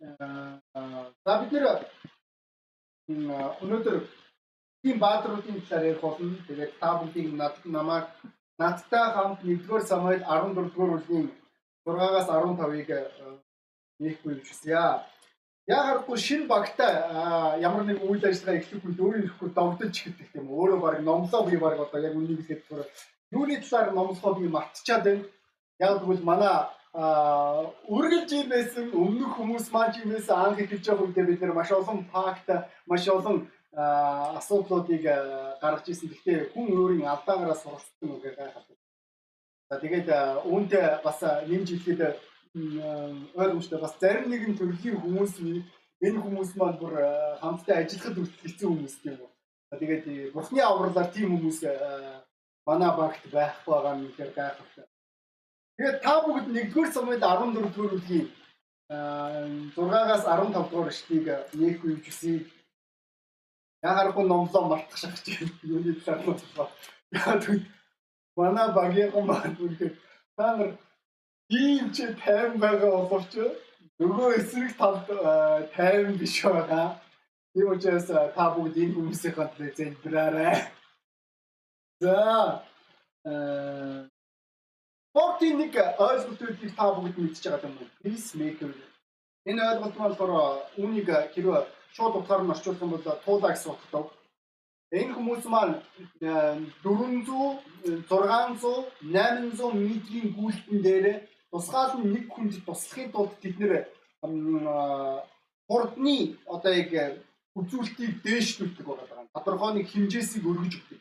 За бид нэр өнөөдөр тийм баадруудын талаар ярих болно. Тэгээд та бүхнийг над намайг надтай хамт 1-р Самуэль 14-р бүлгийн 6-аас 15-ыг нээхгүй юм шүсье. Яагаад шинэ багтай ямар нэг үйл ажиллагаа эхлэхгүй өөрөө ирэхгүй догдож ихдэг юм. Өөрөө баг номлоо би баг одоо яг үнийг хэлэхэд юуны талаар номлохоо би мартчихад байна. Яг тэгвэл манай үргэлж юм байсан өмнөх хүмүүс маань юм байсан анх эхэлж байгаа үедээ бид нэр маш олон факт маш олон асуудлуудыг гаргаж ирсэн. Гэхдээ хүн өөрийн алдаагаараа суралцсан үг гайхав. За тэгээд үүнтэй бас нэмж хэлэхэд ойлгомжтой бас зарим нэгэн төрлийн хүмүүс энэ хүмүүс маань бүр хамтдаа ажиллахад хэцүү хүмүүс тийм үү. Тэгээд бурхны авралаар тийм хүмүүс манай багт байх байгаа нь үнэхээр гайхалтай. Тэгээд та бүгд 1-р Самуэль 14-р бүлгийн 6-аас 15 дугаар эшлэгийг нээх үеж үсий. Ягарахгүй номлоо мартах шахаж юуны талаар бодлоо. Тэгвэл манай багийн маань үнэхээр та нар ийм ч тайван байгаа боловч нөгөө эсрэг талд тайван биш байгаа. Тийм учраас та бүгд энэ хүмүүсийн хатны зэлбраарай. За э Спортын нэг ойлголтуудыг та бүгд мэдчихэж байгаа юм уу? Peacemaker. Энэ ойлголт нь болохоор үүнийг хэрвээ шууд утгаар нь орчуулах юм бол туулаа гэсэн утгатай. Энэ хүмүүс маань 400, 600, 800 метрийн гүйлтэн дээр тусгаал нь нэг хүнд туслахын тулд бид нэр хурдны одоо яг үзүүлэлтийг дээшлүүлдэг байгаа. Тодорхой нэг хэмжээсийг өргөж өгдөг.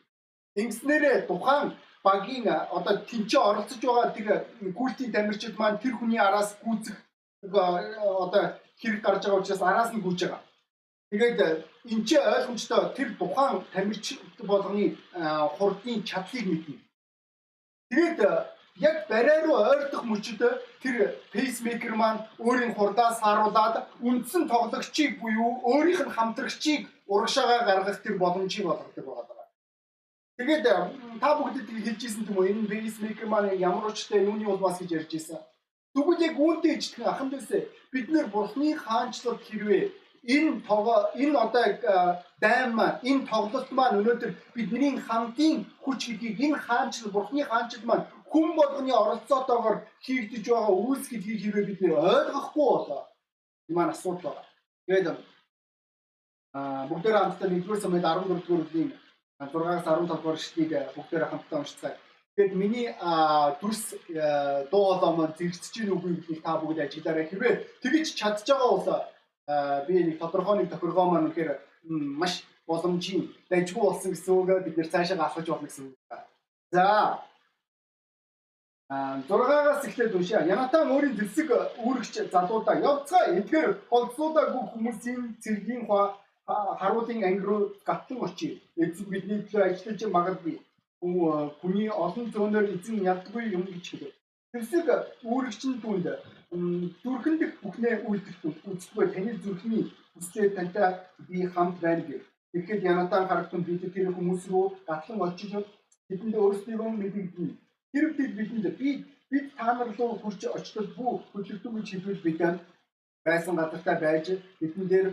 Ингэснээрээ тухайн багийн одоо тэнцээ оролцож байгаа тэр гүйлтийн тамирчид маань тэр хүний араас гүйцэх одоо хэрэг гарч байгаа учраас араас нь гүйж байгаа. Тэгээд энэ ч ойлгомжтой тэр тухайн тамирч болгоны хурдын чадлыг мэднэ. Тэгээд яг барай руу ойртох мөчөд тэр пейсмейкер маань өөрийн хурдаас харуулад үндсэн тоглогчийг буюу өөрийнх нь хамтрагчийг урагшаагаа гаргах тэр боломжийг олгодог байгаа. Тэгээд та бүгдэд хэлж ирсэн юм уу? Энэ pacemaker маань ямар учиртай юуны улмаас гэж ярьж ирсэн. Тэгвэл яг үүнтэй ижилхэн ахын дээсээ бид нэр бурхны хаанчлалд хэрвээ энэ того энэ одоо дайм маань энэ тоглолт маань өнөөдөр бидний хамтын хүч гэдгийг энэ хаанчлал бурхны хаанчлал маань хүн болгоны оролцоотойгоор хийгдэж байгаа үйлс гэдгийг хэрвээ бид нэр ойлгохгүй болоо маань асуудал байна. Тэгээд а бүгдээ хамтдаа 1-р Самуэль 14 дугаар бүлгийн 6-аас 15 дугаар шүтгийг бүгдээр хамтдаа уншицгаая. Тэгэд миний дүрс дуу хоолой маань зэрэгцэж гин үгүй гэдгийг та бүгд ажиглаарай. Хэрвээ тэгж чадж байгаа бол би нэг тодорхой нэг тохиргоо маань үнэхээр маш боломжийн дайггүй болсон гэсэн үг бид нэр цаашаа авах болно гэсэн үг. За А 6-аас эхлээд уншаа. Янатан өөрийн зэвсэг үүрэгч залуудаа явцгаа эдгээр холцоодаагүй хүмүүсийн цэргийн хаа харуулын анги руу гатлан очив. Эцэг бидний төлөө ажиллаж магадгүй. Хүний олон зөөнөр эзэн ядгүй юм гэж хэлв. Тэрсэг үүрэгчин түнд зүрхэн дэх бүхнээ үйлдэх үзэхгүй таны зүрхний хүслээ тантай би хамт байна гэв. Тэгэхэд Янатан харагтун бид тэр хүмүүс рүү гатлан очиж тэдэнд өөрсдийгөө мэдэгдэнэ. Тэр бид бидэнд би бид та нар руу хурж очтол бүх хөдөлгдөг гэж хэлвэл бид байсан газартаа байж бидэн дээр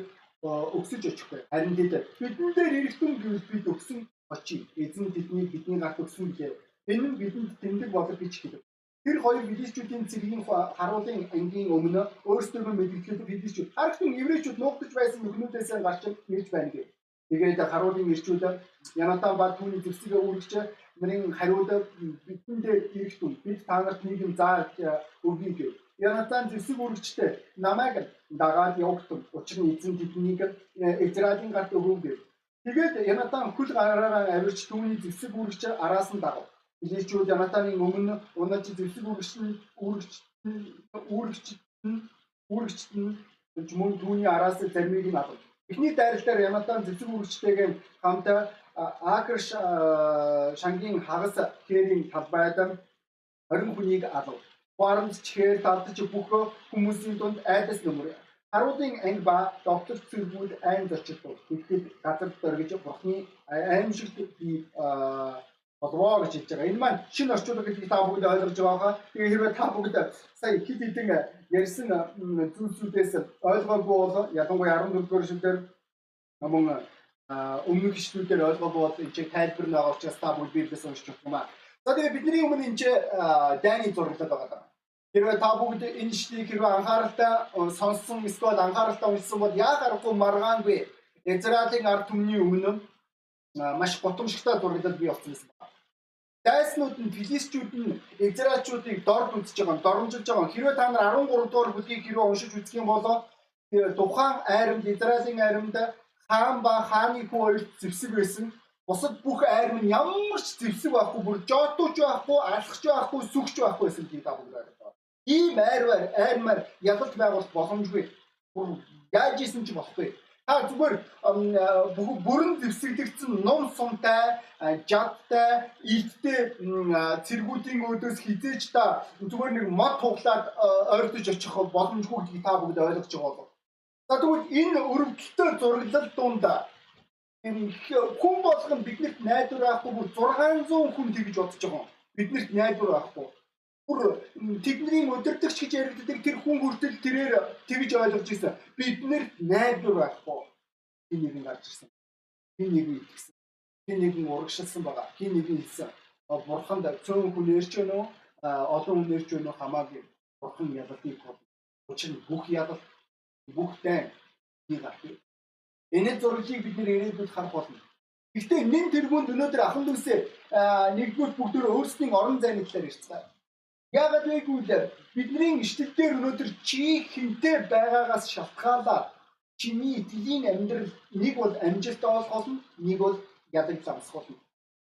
өгсөж очихгүй. Харин тэд бидэн дээр эргэтэн гэвэл бид өгсөн очив. Эзэн тэдний бидний гарт өгсөн гэхээр энэ нь бидэнд тэмдэг болох гэж хэлв. Тэр хоёр филистичүүдийн цэргийн харуулын ангийн өмнө өөрсдөө мэдгэлтэй филистичүүд харагтун еврейчүүд нуугдж байсан нүхнүүдээс гарч ирж байна гэв. Тэгээд харуулын ирчүүд Янатан ба түүний зэвсгээ үүрэгч нарын хариуд бидэндээ иргэдэн бид та нарт нэг юм зааж өгье гэв. Янатан зэвсэг үргчтэй намайг дагаад явагдав. Учир нь эзэн тэднийг Израилийн гарт өгөв гэв. Тэгээд Янатан хөл гараараа авирч түүний зэвсэг үргч араас нь дагав. Илээчүүд Янатаны өмнө унаж зэвсэг үргч нь үргч үргч үргч нь мөн түүний араас зармийг нь авав. Эхний дайралтаар Янатан зэвсэг үргчтэйгээ хамт Акр шангийн хагас хэрийн талбайд 20 хүнийг алав Хуарамч чихээр дардж бүх хүмүүсийн дунд айдас нөмөр. Харуудын анги ба доктор цэргүүд айн зочилдог. Тэгэхэд газар дөргиж бурхны аимшигт би болвоо гэж хэлж байгаа. Энэ маань шинэ орчуулга гэдгийг та бүгд ойлгож байгаа. Тэгээ хэрвээ та бүгд сая хит хитэн ярьсан зүйлсүүдээс ойлгоогүй бол ялангуяа 14 дугаар шүлгээр мөн өмнөх шүлгээр ойлгоогүй бол энэ чинь тайлбар нэг учраас та бүгд библиэс уншиж өгөх юм аа. За тэгээ бидний өмнө энэ дайны зураглал байгаа. Хэрвээ та бүгд энэ шүлгийг хэрвээ анхааралтай сонссон эсвэл анхааралтай уншсан бол яа гарахгүй маргаангүй Израилийн ард түмний өмнө маш готомшигтай зураглал бий болсон юм байна. Дайснууд нь филистчүүд нь Израильчуудыг дорд үзэж байгаа, доромжилж байгаа. Хэрвээ та нар 13 дугаар бүлгийг хэрвээ уншиж үзэх юм бол тухайн айрамд Израилийн айрамд хаан ба хааны хүү хоёрт зэвсэг байсан. Бусад бүх айрам нь ямар ч зэвсэг байхгүй, бүр жотууч байхгүй, алхаж байхгүй, сүгч байхгүй та бүгд ойлгоо. Ийм айрвар, айрмаар ялалт байгуулах боломжгүй. Бүр яаж исэн ч болохгүй. Та зүгээр бүрэн зэвсэгдэгдсэн ном сумтай, жадтай, илттэй цэргүүдийн өөдөөс хизээч та зүгээр нэг мод туглаад ойртож очих боломжгүй гэдгийг та бүгд ойлгож байгаа болов. За тэгвэл энэ өрөвдөлтөй зураглал дунд хүн болгон биднэрт найдвар авахгүй бүр 600 хүн тэгж бодож байгаа. Биднэрт найдвар авахгүй бүр тэдний өдөртөгч гэж яригддаг тэр хүн хүртэл тэрээр тэгж ойлгож ирсэн. Бид нэр найдвар байхгүй. Хин нэг нь гарч ирсэн. Хин нэг нь итгэсэн. Хин нэг нь урагшилсан байгаа. Хин нэг нь хэлсэн. Бурханд цөөн хүн нэрч гэнэ үү? Олон хүн нэрч гэнэ үү? Хамаагүй. Бурхан ялалтыг бол. Учир нь бүх ялалт бүх дай нэг ах. Энэ зураглыг бид нэр ирээдүйд харах болно. Гэхдээ нэн тэргуунд өнөөдөр ахан дүүсээ нэгдүгээр бүгдөө өөрсдийн орон зайны талаар ярьцгаая. Яагаад вэ гэвэл бидний ишлэл дээр өнөөдөр чи хинтээ байгаагаас шалтгаалаад чиний итгэлийн амьдрал нэг бол амжилттай болохоос нэг бол ядаг замсгах болно.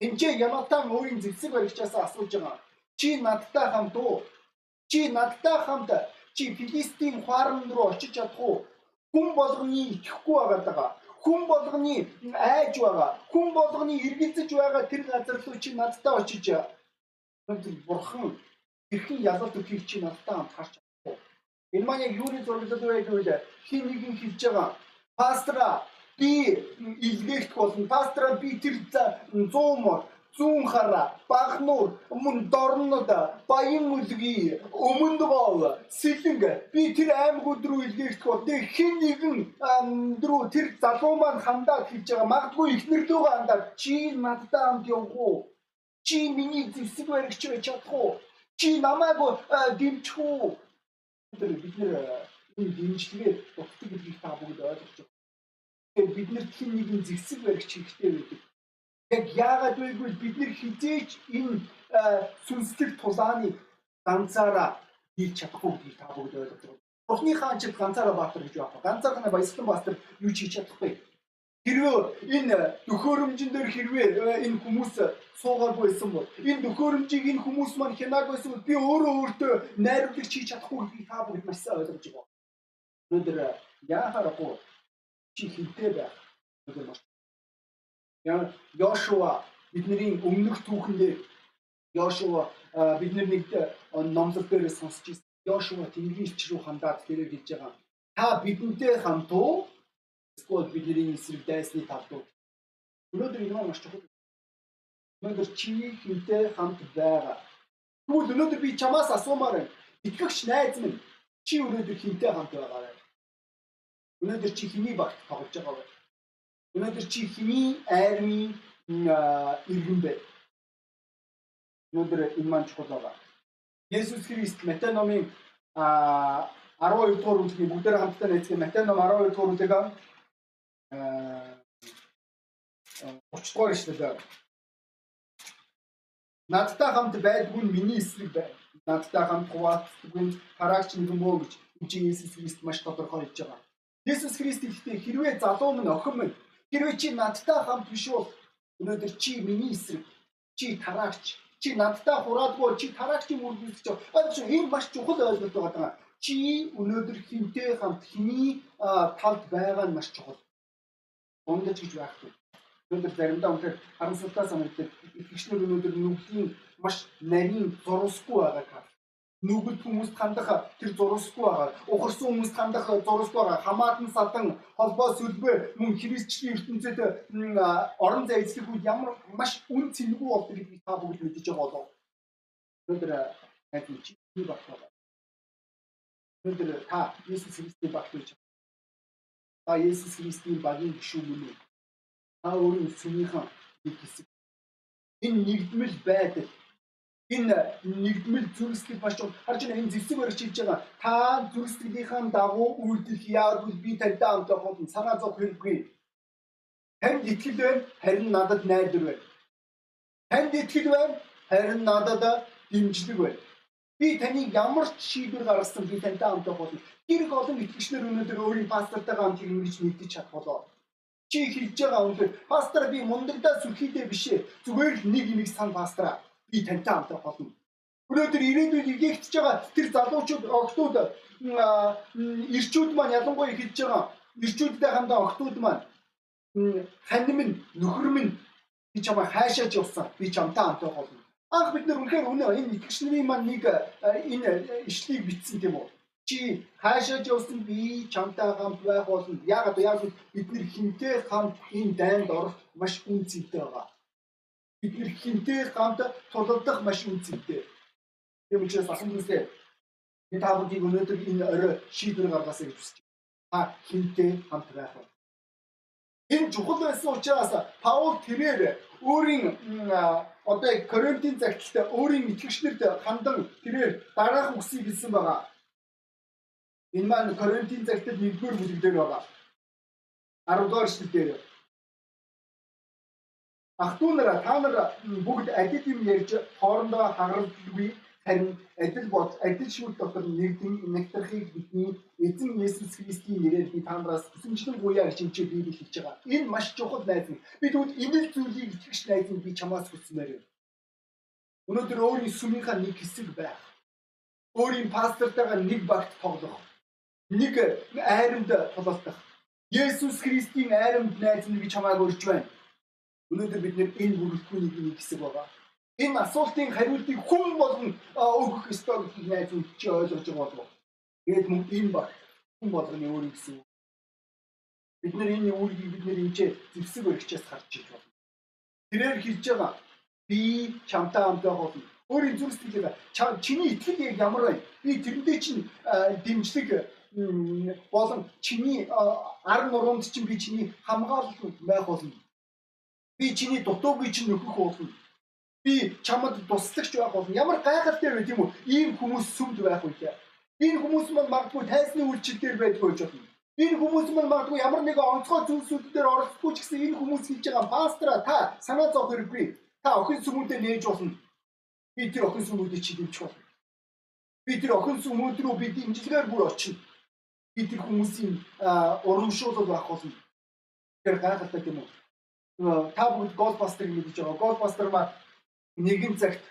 Энд Яматан өөрийн зэвсэг баригчаас асууж байгаа. Чи надтай хамт уу? Чи надтай хамт чи Филистийн хуаран руу очиж чадах уу? Хүн болгоны итгэхгүй байгаа. Хүн болгоны айж байгаа. Хүн болгоны эргэлзэж байгаа тэр газар руу чи надтай очиж бурхан хэрхэн ялалт өгөхийг чи надтай хамт харж чадахгүй. Энэ маань яг юуны зураглал вэ гэвэл хин нэг нь хэлж байгаа. Пастора би илгээх болно. Пастора би тэр 100 мөр зүүн хараа багнуур мөн дорнод баян үлгий өмнөд гол сэлэнг би тэр аймагуд руу илгээх бол тэг хин нэгэн рүү тэр залуу маань хандаад хийж байгаа магадгүй ихнэр лөө хандаад чи надтай хамт явах уу чи миний зэвсэг баригч байж чадах уу чи намайг дэмжих үү? Бид нэр энэ дэмжлэгээ дутдаг гэдгийг та бүгд ойлгож байна. Тэгэхээр бид нэр хин нэгэн зэгсэг баригч хэрэгтэй байдаг. Яг яагаад вэ гэвэл бид нэр хизээч энэ сүнслэг тулааныг ганцаараа хийж чадахгүй гэдгийг та бүгд ойлгож байна. Бурхны хаан ч ганцаараа баатар гэж байна. Ганцаараа баясгалан баатар юу ч хийж чадахгүй. Хэрвээ энэ төхөөрөмжн дээр хэрвээ э, энэ хүмүүс суугаагүй байсан бол энэ төхөөрөмжийг энэ хүмүүс маань хянааг байсан бол би өөрөө өөртөө найруулагч хийж чадахгүй гэдгийг та бүгд маш сайн ойлгож байгаа. Өнөөдөр э, яахаарахгүй чи хинтээ байх. Өнөөдөр маш Яа Йошуа бидний өмнөх түүхэндээ Йошуа э, бидний нэг номлол дээр сонсч ирсэн. Йошуа Тэнгэрийн ич рүү хандаад тэрээр хэлж байгаа. Та бидэнтэй хамт уу? Эсвэл бидний эсрэг дайсны талд уу? Өнөөдөр энэ маш чухал. Өнөөдөр чи хинтээ хамт байгаа. Тэгвэл өнөөдөр би чамаас асуумаар байна. Итгэгч найз минь чи өнөөдөр хинтээ хамт байгаа вэ? Өнөөдөр чи хиний багт тоглож байгаа вэ? Өнөөдөр чи хиний айрмын иргэн бэ? Өнөөдөр энэ маань чухал байгаа. Есүс Христ Матай номын а 12 дугаар бүлгийн бүгдээр хамтдаа найзгаа Матай ном 12 дугаар бүлэг 30 дугаар ишлэл Надтай хамт байдгүй нь миний эсрэг байна. Надтай хамт хуваалцдаггүй нь хараагч нэгэн бөө гэж чи Иесус Христ маш тодорхой хэлж байгаа. Иесус Христ ихтэй хэрвээ залуу минь охин минь хэрвээ чи надтай хамт биш бол өнөөдөр чи миний эсрэг чи тараагч чи надтай хураадгүй чи тараагчийн үргэлжлэж байгаа. Энэ маш чухал ойлголт байгаа. Чи өнөөдөр хинтээ хамт хиний талд байгаа нь маш чухал ундаж гэж байхгүй. Өнөөдөр заримдаа үнэхээр харамсалтай санагддаг. Итгэгчнэр өнөөдөр нүглийн маш нарийн зурсгүй байгааг хар. Нүгэл хүмүүст хандах тэр зурсгүй байгаа. Ухарсан хүмүүст хандах зурсгүй байгаа. Хамаатан садан холбоо сүлбээ мөн христчлийн ертөнцид орон зай эзлэх үед ямар маш үн цэнэгүй болдог гэдгийг та бүгд мэдэж байгаа болов. Өнөөдөр хайртай чи багтаа. Өнөөдөр та Есүс Христийг багтуулж та Есүс Христийн багийн гишүүн мөн үү? Та өөрийн сүмийнхэн нэг хэсэг. Энэ нэгдмэл байдал энэ нэгдмэл зүрхсэтгэл чухал. Харж байна энэ зэвсэг барьж хийж байгаа. Та зүрхсэтгэлийнхаа дагуу үйлдэх яагвал би тантай хамт явах санаа зов хэрэггүй. Танд итгэл байна, харин надад найдар байна. Танд итгэл байна, харин надад дэмжлэг байна. Би таныг ямар ч шийдвэр гаргасан би тантай хамт явах болно. Их олон итгэгчнэр өнөөдөр өөрийн пастортайгаа хамт ингэж нэгдэж чадах болоо. Чи хэлж байгаа үнээр пастор би мундагдаа сүрхийдээ биш ээ. Зүгээр л нэг юмыг сан пастраа би тантай хамт болно. Өнөөдөр ирээдүйд игээгдэж байгаа тэр залуучууд огтуд ирчүүд маань ялангуяа хэлж байгаа ирчүүдтэй хамтаа огтуд маань хань минь нөхөр минь би чамаа хайшааж явсан би чамтай хамт байх болно. Анх бид нэр үнэхээр үнэ энэ итгэгч нарын маань нэг энэ ишлийг бичсэн тийм үү? Чи хайшааж явсан би чамтай хамт байх болно. Яагаад яг бид нэр хинтээ хамт энэ дайнд орох маш үнцэнтэй байгаа бид нэр хинтээ хамт тулалдах маш үнцэнтэй. Тийм учраас асан дүүсээ би та бүдийг өнөөдөр энэ орой шийдвэр гаргасаа гэж хүсэж байна. Та хинтээ хамт байх вэ? Энэ чухал байсан учраас Паул тэрээр өөрийн одоо Коринтын загталтай өөрийн итгэгчнэрд хандан тэрээр дараах үгсийг хэлсэн байгаа. Энэ маань Коринтын загтал 1-р бүлэг дээр байгаа. 10 дугаар эшлэл дээр Ах トゥ нараа та нар бүгд адил юм ярьж хоорондоо хагаралгүй харин адил бод адил шүүл дотор нэгдэн нэгтрахыг бидний эзэн Есүс Христийн нэрээр би та нараас хүсэмжлэн гуяа хичээч Библи хэлж байгаа. Энэ маш чухал найз минь. Би тэгвэл энэ зүйлийг итгэж найз минь би чамаас хүсмээр байна. Өнөөдөр өөрийн сүмийнхаа нэг хэсэг байх. Өөрийн пастортойгоо нэг багт тоглох. Нэг айрамд тулалдах. Есүс Христийн айрамд найз минь би чамааг өрж байна Өнөөдөр бид энэ бүрэлдэхүүнийг нэг хэсэг байгаа. Энэ асуултын хариултыг хүн болгон өгөх ёстой гэдгийг найз чи ойлгож байгаа болов. Тэгээд мөн энэ баг хүн болгоны өөрийн гэсэн. Бид нар энэ үүргийг бид нэр энэ зэвсэг өргөчөөс харж иж байна. Тэрээр хэлж байгаа би чамтай хамт байх болно. Өөрийн зүрх сэтгэлээ чиний итгэл яг ямар вэ? Би тэрнтэй чинь дэмжлэг болон чиний ар нуруунд чинь би чиний хамгаалал байх болно Би чиний дутуугүй чинь нөхөх болно. Би чамд туслагч байх болно. Ямар гайхалтай вэ тийм үү? Ийм хүмүүс сүмд байх үе. Энэ хүмүүс маань магадгүй тайсны үйлчлэл дээр байдгүй байж болно. Энэ хүмүүс маань магадгүй ямар нэгэн онцгой зүйлсүүд дээр оролцохгүй ч гэсэн энэ хүмүүс хийж байгаа пастора та санаа зовх хэрэггүй. Та охин сүмүүдэд нээж болно. Би тэр охин сүмүүдийг чи дэмжих болно. Би тэр охин сүмүүд рүү би дэмжлэгээр бүр очино. Би тэр хүмүүсийн урамшуулал байх болно. Тэр гайхалтай юм уу? та бүгд Ghostbuster мэдэж байгаа. Ghostbuster маань нэгэн цагт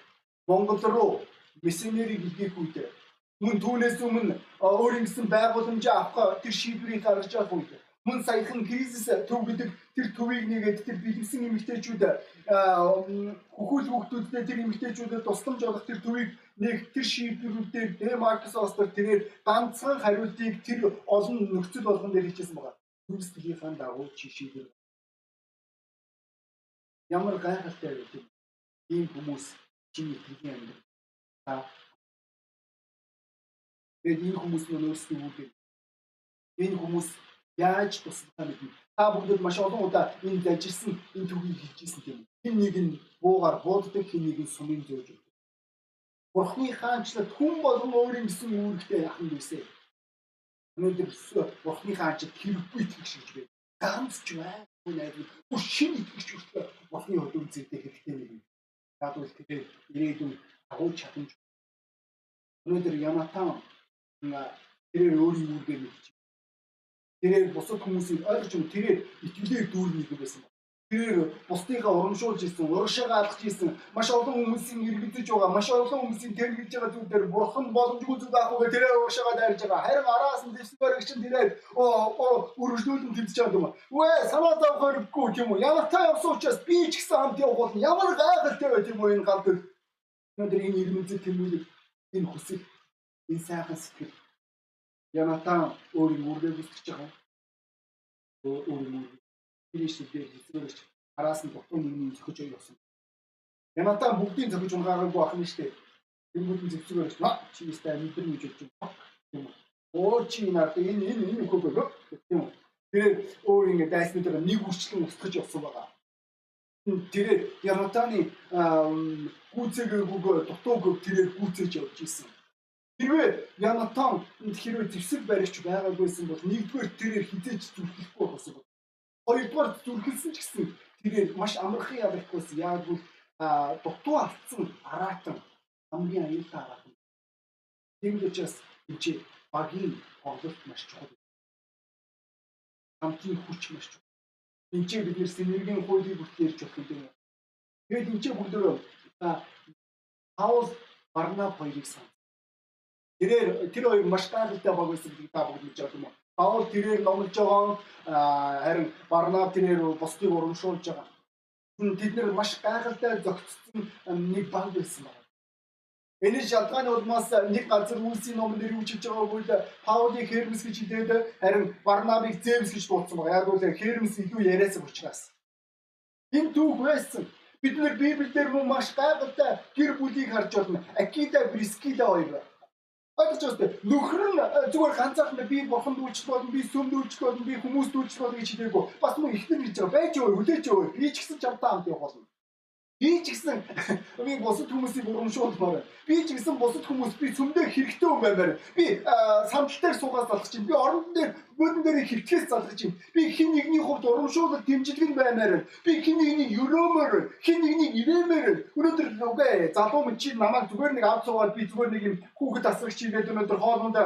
Монгол руу миссионерийг илгээх үед мөн түүнээс өмнө өөрийн гэсэн байгууламжаа авах тэр шийдвэрийг гаргаж явах үед мөн саяхан кризис төв гэдэг тэр төвийг нэгээд тэр бэлгсэн эмэгтэйчүүд хөхүүл хүүхдүүдтэй тэр эмэгтэйчүүдэд тусламж олох тэр төвийг нэг тэр шийдвэрүүдээр Д Маркс Остер тэрээр ганцхан хариултыг тэр олон нөхцөл болгон дээр хийчихсэн байгаа. Зүрхсэтгийнхаа дагуу чи шийдвэр Ямар гайхалтай вэ ийм хүмүүс чиний итгэлийн амьдрал та Тэгээд энэ хүмүүс нь өөрсдөө үгүй. Энэ хүмүүс яаж туслахаа мэднэ. Та бүгд маш олон удаа энэ залжилсан энэ төвийг хийжсэн тийм. Хин нэг нь буугаар бууддаг, хин нэг нь сумын зөөж өгдөг. Бурхны хаанчлал хүн болон өөрийн гэсэн үүрэгтэй яхан дүүсээ. Өнөөдөр Бурхны хаанчлал хэрэггүй итгэж гэж байна. Ганц ч бай найдвар бүр шинэ итгэж хүртэл болохны хувьд үзэгдэх хэрэгтэй юм. Ядвал тэгээд ирээдүйн агуулж чадамж өнөөдөр Яматан тэрээр өөрийн үүргээ мэдчих. Тэрээр бусад хүмүүсийг ойлгож өгөх тэрээр итгэлээр дүүрнэ гэдэг байсан тэрээр бусдыгаа урамшуулж исэн, урагшаага алгаж исэн, маш олон хүмүүсийн иргэдэж байгаа, маш олон хүмүүсийн тэргэлж байгаа зүйлээр бурхан боломжгүй зүйл аахгүй тэрээр урагшаага дайрж байгаа. Харин араас нь дэвсгэрэг чинь тэрээр өргөжлүүлэн тэмцэж байгаа юм. Үе санаа зовх хэрэггүй тийм үү? Ямар та явсан учраас би ч гэсэн хамт явах болно. Ямар гайхалтай бай тийм үү энэ гал төл. Өнөөдөр энэ ирмэлзэл тэмүүлэг энэ хүсэл Энэ сайхан сэтгэл Янатан өөрийн үргээ бүсгэж байгаа. Өөрийн үргээ Кришнээр хэсгэрч араас нь дутуу нэгний зөхөж явсан. Янатан бүгдийн зөхөж унгаагаагүй ах нь штэ. Тэнгүүдийн зэвсгэрч наа чи ястай мэдэр гэж бодож байна. Оо чи наад энэ энэ энэ хөөг гэх юм. Тэр өөр ингэ дайснуудаар нэг үрчлэн устгаж явсан байгаа. Тэгээд Янатаны гүйцээгүйг дутууг тэрээр гүйцээж явж исэн. Хэрвээ Янатан хэрвээ зэвсэг баригч байгаагүйсэн бол нэгдүгээр тэрээр хизээж зүрхэхгүй болсон. Хоёрдугаар зүрхэлсэн ч гэсэн тэрээр маш амархан явахгүйсэн. Яг бол дутуу алдсан араатан хамгийн аюултай араатан. Тийм учраас энэ багийн орлолт маш чухал. Хамтын хүч маш чухал. Энд чинь бид нэр синергийн хуулийг бүрт ярьж болох юм. Тэгээд энэ чинь бүгдөө Паул Барнаб хоёрыг сан. Тэрээр тэр хоёр маш гайхалтай баг байсан гэдгийг та бүгд мэдж байгаа юм уу? Паул тэрээр номлож байгаа харин Барнаб тэрээр бусдыг урамшуулж байгаа. Тэд нэр маш гайхалтай зөгцсөн нэг баг байсан байна. Энэ шалтгааны улмаас нэг газар үлсийн номон дээр юу чиж байгаагүй л Паулийг Хермес гэж хэлээд харин Барнабыг Зевс гэж дуудсан байгаа. Яг бол Хермес илүү яриасан учраас. Энэ түүх байсан. Бид нэр Библиэлд мөн маш гайхалтай гэр бүлийг харж байна. Акида, Брискида хоёр. Ойлгож байна. Нөхөр нь зүгээр ганцаархан би бурханд үйлчлэх болно, би сүмд үйлчлэх болно, би хүмүүст үйлчлэх болно гэж хэлээгүй. Бас мөн ихнэр гэж байгаа. Байж өө, хүлээж өө. Би ч гэсэн чамтай хамт явах болно. Би ч гэсэн би бусад хүмүүсийг урамшуулмаар. Би ч гэсэн бусад хүмүүс би цөмдөө хэрэгтэй юм баймаар. Би самтал дээр суугаас залах чинь би орон дээр бөдөн дээр хөвтгээс залах чинь би хин нэгний хувьд урамшуулал дэмжлэг нь баймаар. Би хин нэгнийг өрөөмөр, хин нэгнийг ирэмээр. Өнөөдөр үгүй залуу минь чи намайг зүгээр нэг авц суугаад би зүгээр нэг юм хүүхэд асрагч игээд өнөөдөр хоолнд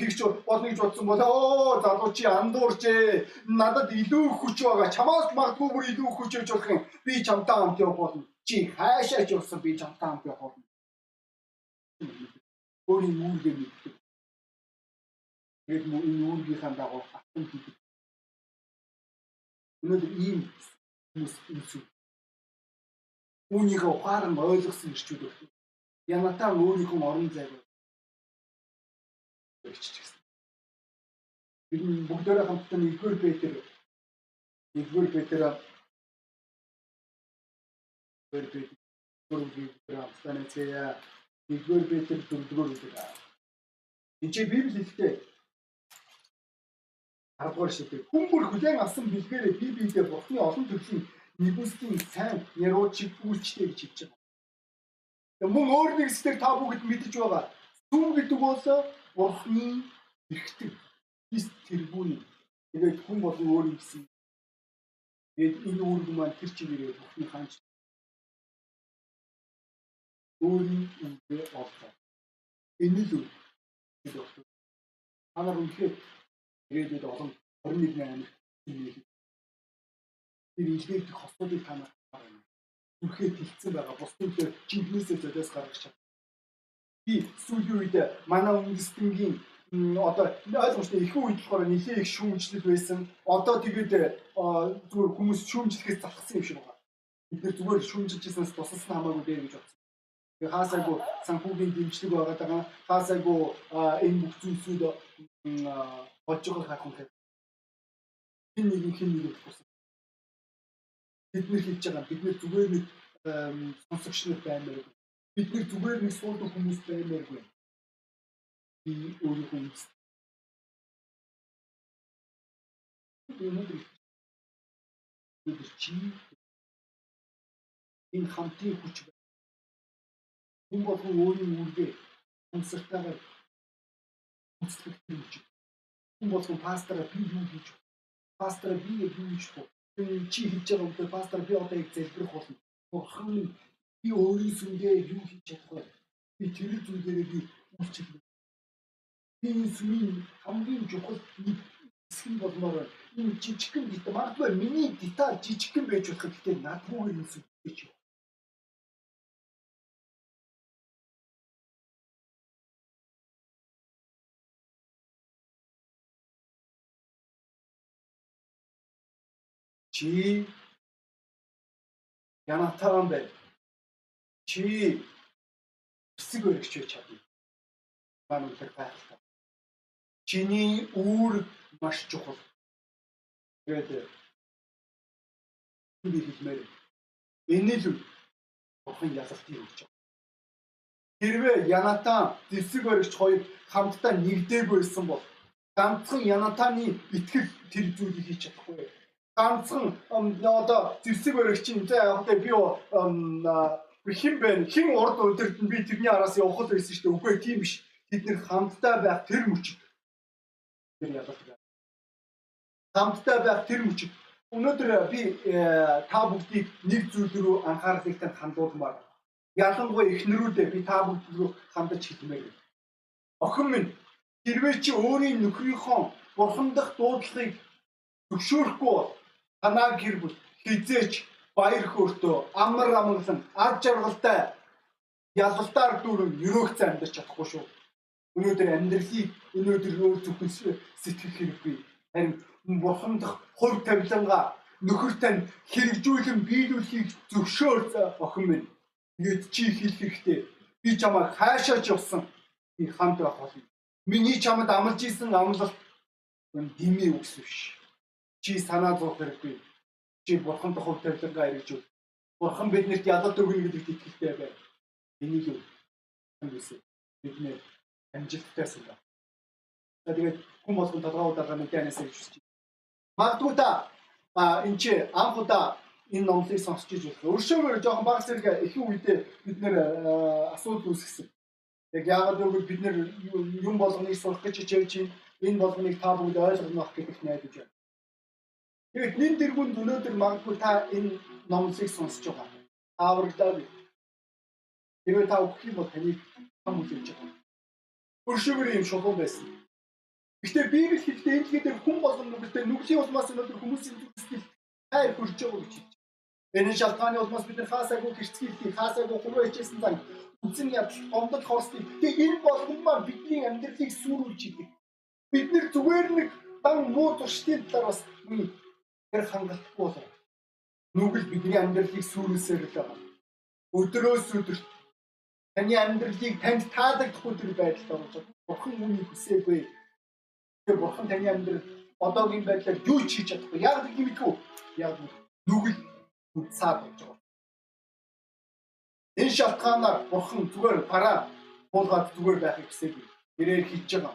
хийгч болно гэж бодсон бол оо залуу чи андуурч надад илүү хүч байгаа. Чамаас магадгүй бүр илүү хүч өгч болох юм. Би чамтай хамт явах болно чи хаашаа ч явсан би чамтай хамт явах болно. Өөрийн үүргээ мэддэг. Тэгээд энэ үүргийнхаа дагуу атом хийдэг. Өнөөдөр ийм хүмүүс үүсв. Үүнийхээ ухаан ойлгосон ирчүүд өгсөн. Янатан өөрийнхөө орон зайг биччихсэн. Бид бүгдээрээ хамтдаа нэгдүгээр Петр нэгдүгээр Петр нэгдүгээр бид дөрөвдүгээр австанацаа нэгдүгээр бид дөрөвдүгээр үлэг. Энд чи Библи хэлдэг. 10 дугаар шүтээ. Хүн бүр хүлээн авсан бэлгээрээ би биедээ Бурхны олон төрлийн нэгүслийн сайн ярууч үйлчтэй гэж хэлж байгаа. Мөн өөр нэг зүйл та бүгд мэдэж байгаа. Сүм гэдэг бол Бурхны эрхтэг. Хис тэргүүний. Тэгээд хүн болон өөр юм гэсэн. Тэгээд энэ үүрэг маань тэр чигээрээ Бурхны хаанч өөрийн үгээ олдоо. Энэ л үг. Танаар үнэхээр ирээдүйд олон 21 амир хийх. Тэр илгээх хосуудыг танаар байна. Үнэхээр тэлцсэн байгаа. Бусдын жинхнээсээ золиос гаргаж чад. Би сүүлийн үед манай үндэстэнгийн одоо ойлгомжтой их үед болохоор нэлээд их шүүмжлэл байсан. Одоо тэгээд зүгээр хүмүүс шүүмжлэхээс залхсан юм шиг байна. Бид нэр зүгээр шүүмжилжсэнээс тусалсан хамаагүй дээ гэж бодсон. Хаасайгу санхүүгийн дэмжлэг байгаад байгаа. Хаасайгу энэ бүх зүйлсүүд байгааг харах юм. Хин нэг хин нэг тусах. Бид нэр хийж байгаа. Бид нэр зүгээр нэг сонсогч нар баймаар. Бид нэр зүгээр нэг суудаг хүмүүс баймааргүй. Би өөрийнхөө үст. Өнөөдөр чи энэ хамтын хүч хүн болгон өөрийн үргээ хамсартайгаар үсгэх юм чи. Хүн болгон пастораа би юу хийж пастораа би юу хийж хөө. Чи хийж байгаа үедээ пастор би одоо яг залбирах болно. Бурхан би өөрийн сүнгээ юу хийж чадах вэ? Би тэр зүйлээрээ би үйлчлэх. Би энэ сүмийн хамгийн чухал нэг хэсэг болмоор энэ жижигхэн деталь магадгүй миний деталь жижигхэн байж болох гэхдээ надгүй юм сүм гэж Чи янатаран бай. Чи хэсэг өргөж байж чадна. маань үлдэх гайхалтай. Чиний үүрэг маш чухал. Тэгээд би хэлмээр энэ л бурхан ялалтыг өгч байгаа. Хэрвээ Янатан зэвсэг баригч хоёр хамтдаа нэгдээгүй байсан бол ганцхан Янатаны итгэл тэр зүйлийг хийж чадахгүй. Ганцхан одоо зэвсэг баригчийн за яг би хин бэ хин урд өдөрт нь би тэрний араас явах л байсан шүү дээ. Үгүй тийм биш. Бид нэр хамтдаа байх тэр мөчөд тэр байна. Хамтдаа байх тэр мөчөд өнөөдөр би та бүгдийг нэг зүйл рүү анхаарлыг танд хандуулмаар. Ялангуяа эхнэрүүдээ би та бүгд рүү хандаж хэлмээр. Охин минь хэрвээ чи өөрийн нөхрийнхөө бурхан дахь дуудлагыг зөвшөөрөхгүй танаа гэр бүл хизээч баяр хөөртөө амар амгалан ад жаргалтай ялалтаар дүүрэн өрөөгц амьдарч чадахгүй шүү. Өнөөдөр амьдралыг өнөөдөр өөр зөвхөн сэтгэх хэрэггүй. Харин бурхан дахь хувь тавиланга нөхөр тань хэрэгжүүлэн биелүүлэхийг зөвшөөр охин минь. Бид чи хэлэх хэрэгтэй. Би чамайг хаашаач явсан би хамт байх болно. Миний чамд амлаж исэн амлалт дими үгс биш. Чи санаа зовх хэрэггүй чи бурхан тухай тавилангаа хэрэгжүүл. Бурхан биднэрт ялалт өгнө гэдэгт итгэлтэй бай. Энийг юу гэсэн бид нэ амжилттай суулаа. Тэгээд хүн болгон толгой удаага мэдэнээс гэж байна. Магадгүй та энэ чи анх удаа энэ номлыг сонсч иж болох. Өршөөгөр жоохон баг зэрэг их үедээ бид нэр асуудал үүсгэсэн. Яг яагаад гэвэл бид нэр юм болгоныг сурах гэж хичээж энэ болгоныг та бүгд ойлгох гэдэгт найдаж байна. Тэгээд нэн дэргүнд өнөөдөр магадгүй та энэ номлыг сонсож байгаа. Тааварлаа. Тэгээд та өгөх юм бол таныг хам үзүүлж байгаа. Өршөөгөр юм шулуун байсан. Гэхдээ Библи хэлдэг энэ дээр хүн болгон нүгэлтэй нүглийн улмаас өнөөдөр хүмүүсийн зүтгэл хайр хүрч байгаа гэж хэлж. Энэ шалтгааны улмаас бид хаасаагүй гэрцгийлтийг хаасаагүй хуруу хичээсэн зан үсэн ядал гомдол хорстыг. Тэгээ энэ болгон маань бидний амьдралыг сүрүүлж идэг. Бид нэр зүгээр нэг дан муу туршдын талаар бас тэр хангалтгүй болов. Нүгэл бидний амьдралыг сүрүүлсээр л байгаа. Өдрөөс өдөрт таны амьдралыг танд таалагдахгүй төр байдалд орж. Бурхан үүнийг хүсээгүй. Тэр бурхан таны амьдрал одоогийн байдлаар юу ч хийж чадахгүй. Яг итгүү. Яг нүгэл цаад болж байгаа. Энэ шалтгаанаар бурхан зүгээр бараа буулгаад зүгээр байхыг хүсээгүй. Тэрээр хийж байгаа.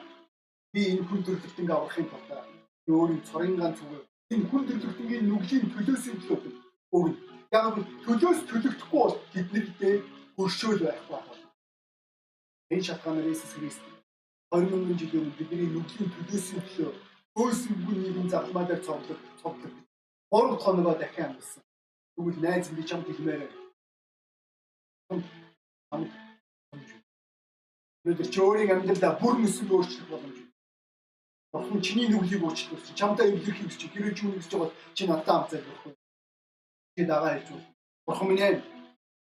Би энэ хүн төрлөخت ингээ аврахын тулд өөрийн цорын ганц зүгээр хүн төрлөختгийн нүглийн төлөөс нь төлөв. Өгнө. Яг нь төлөөс төлөгдөхгүй бол тэднэрдээ өршөөл байх байна. Энэ шатгаанаар Иесус Христ 20 мянган жилийн өмнө бидний нүглийн төлөөс нь төлөө хөөсөнгөө нэгэн загламаа дээр цовдлог цовдлог. Гурав хоногоо дахин амьдсан. Тэгвэл найз би чамд хэлмээр. Өнөөдөр чи өөрийн амьдралаа бүр мөсөл өөрчлөх боломжтой Бурхан чиний нүглийг уучлах гэж чамдаа илэрхийлж хүсч хэрэг чи үнэсэж байгаа чи надад амт залбирхгүй. Чи дагаа хэлж байна. Бурхан минь ээ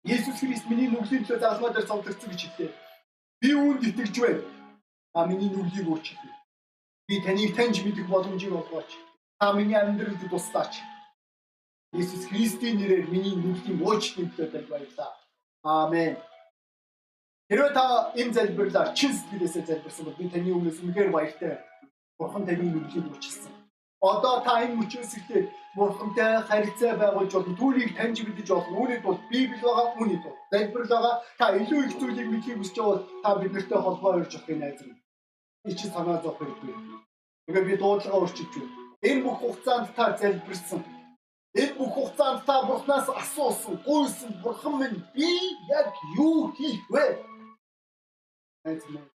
Есүс Христ миний нүглийн төлөө заалмаа дээр цогцолцсон гэж хэллээ. Би үүнд итгэж байна. А миний нүглийг уучлах. Би таныг таньж мэдэх боломжийг олгооч. Та миний амьдралд туслаач. Есүс Христийн нэрээр миний нүглийн уучлалын төлөө баярлалаа. Аамен. Хэрвээ та энэ залбирлаар чин сэтгэлээсээ залбирсан бол би таны өмнөөс үнэхээр баяртай байна. Бурхан таны нүглийг уучлсан. Одоо та энэ мөчөөс эхлээд Бурхантай харилцаа байгуулж болно. Түүнийг таньж мэдэж болно. Үүнийд бол Библи байгаа, үүнийд бол залбирал байгаа. Та илүү их зүйлийг мэдхийг хүсэж бол та биднэртэй холбоо өрж авахын найз минь. Би чи санаа зовх хэрэггүй. Тэгээ би дуудлага өөрчилж байна. Энэ бүх хугацаанд та залбирсан. Энэ бүх хугацаанд та Бурханаас асуусан, гуйсан. Бурхан минь би яг юу хийх вэ? Найз минь.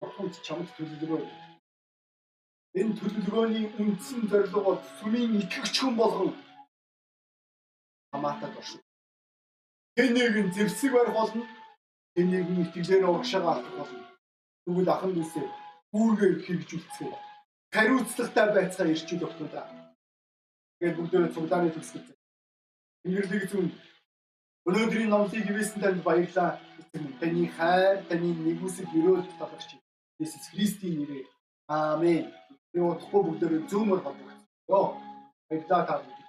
Бурханд чамд төлөвлөгөө Энэ төлөвлөгөөний үндсэн зорилго бол сүмийн итгэгч хүн болгон хамаатад оршин. Тэнийг нь зэвсэг барих болно. Тэнийг нь итгэлээр урагшаага алдах болно. Тэгвэл ахан дүүсээ үүргээ хэрэгжүүлцгээе. Хариуцлагатай байцгаа ирчүүл өгтөө да. Тэгээд бүгдөө цуглааны төгсгөл. Тэнгэрлэг зүүн өнөөдрийн номлыг ивэсэн танд баярлалаа. Таны хайр, таны нэгүсэл өрөөлт талархч. Иесус Христийн нэрээр. Аамен. Би удахгүй бүгдээрээ зүүмөр боддог. Йоо. Баярлалаа та.